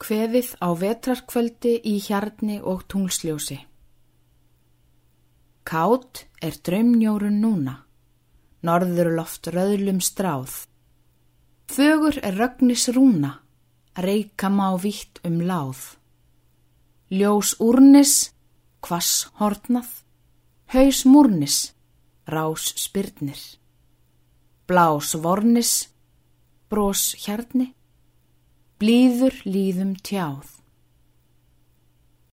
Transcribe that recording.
Kveðið á vetrarkvöldi í hjarni og tungsljósi. Kátt er draumnjórun núna, norður loft röðlum stráð. Fögur er rögnis rúna, reyka má vitt um láð. Ljós úrnis, kvass hortnað, haus múrnis, rás spyrnir. Blás vornis, brós hjarni, blíður líðum tjáð.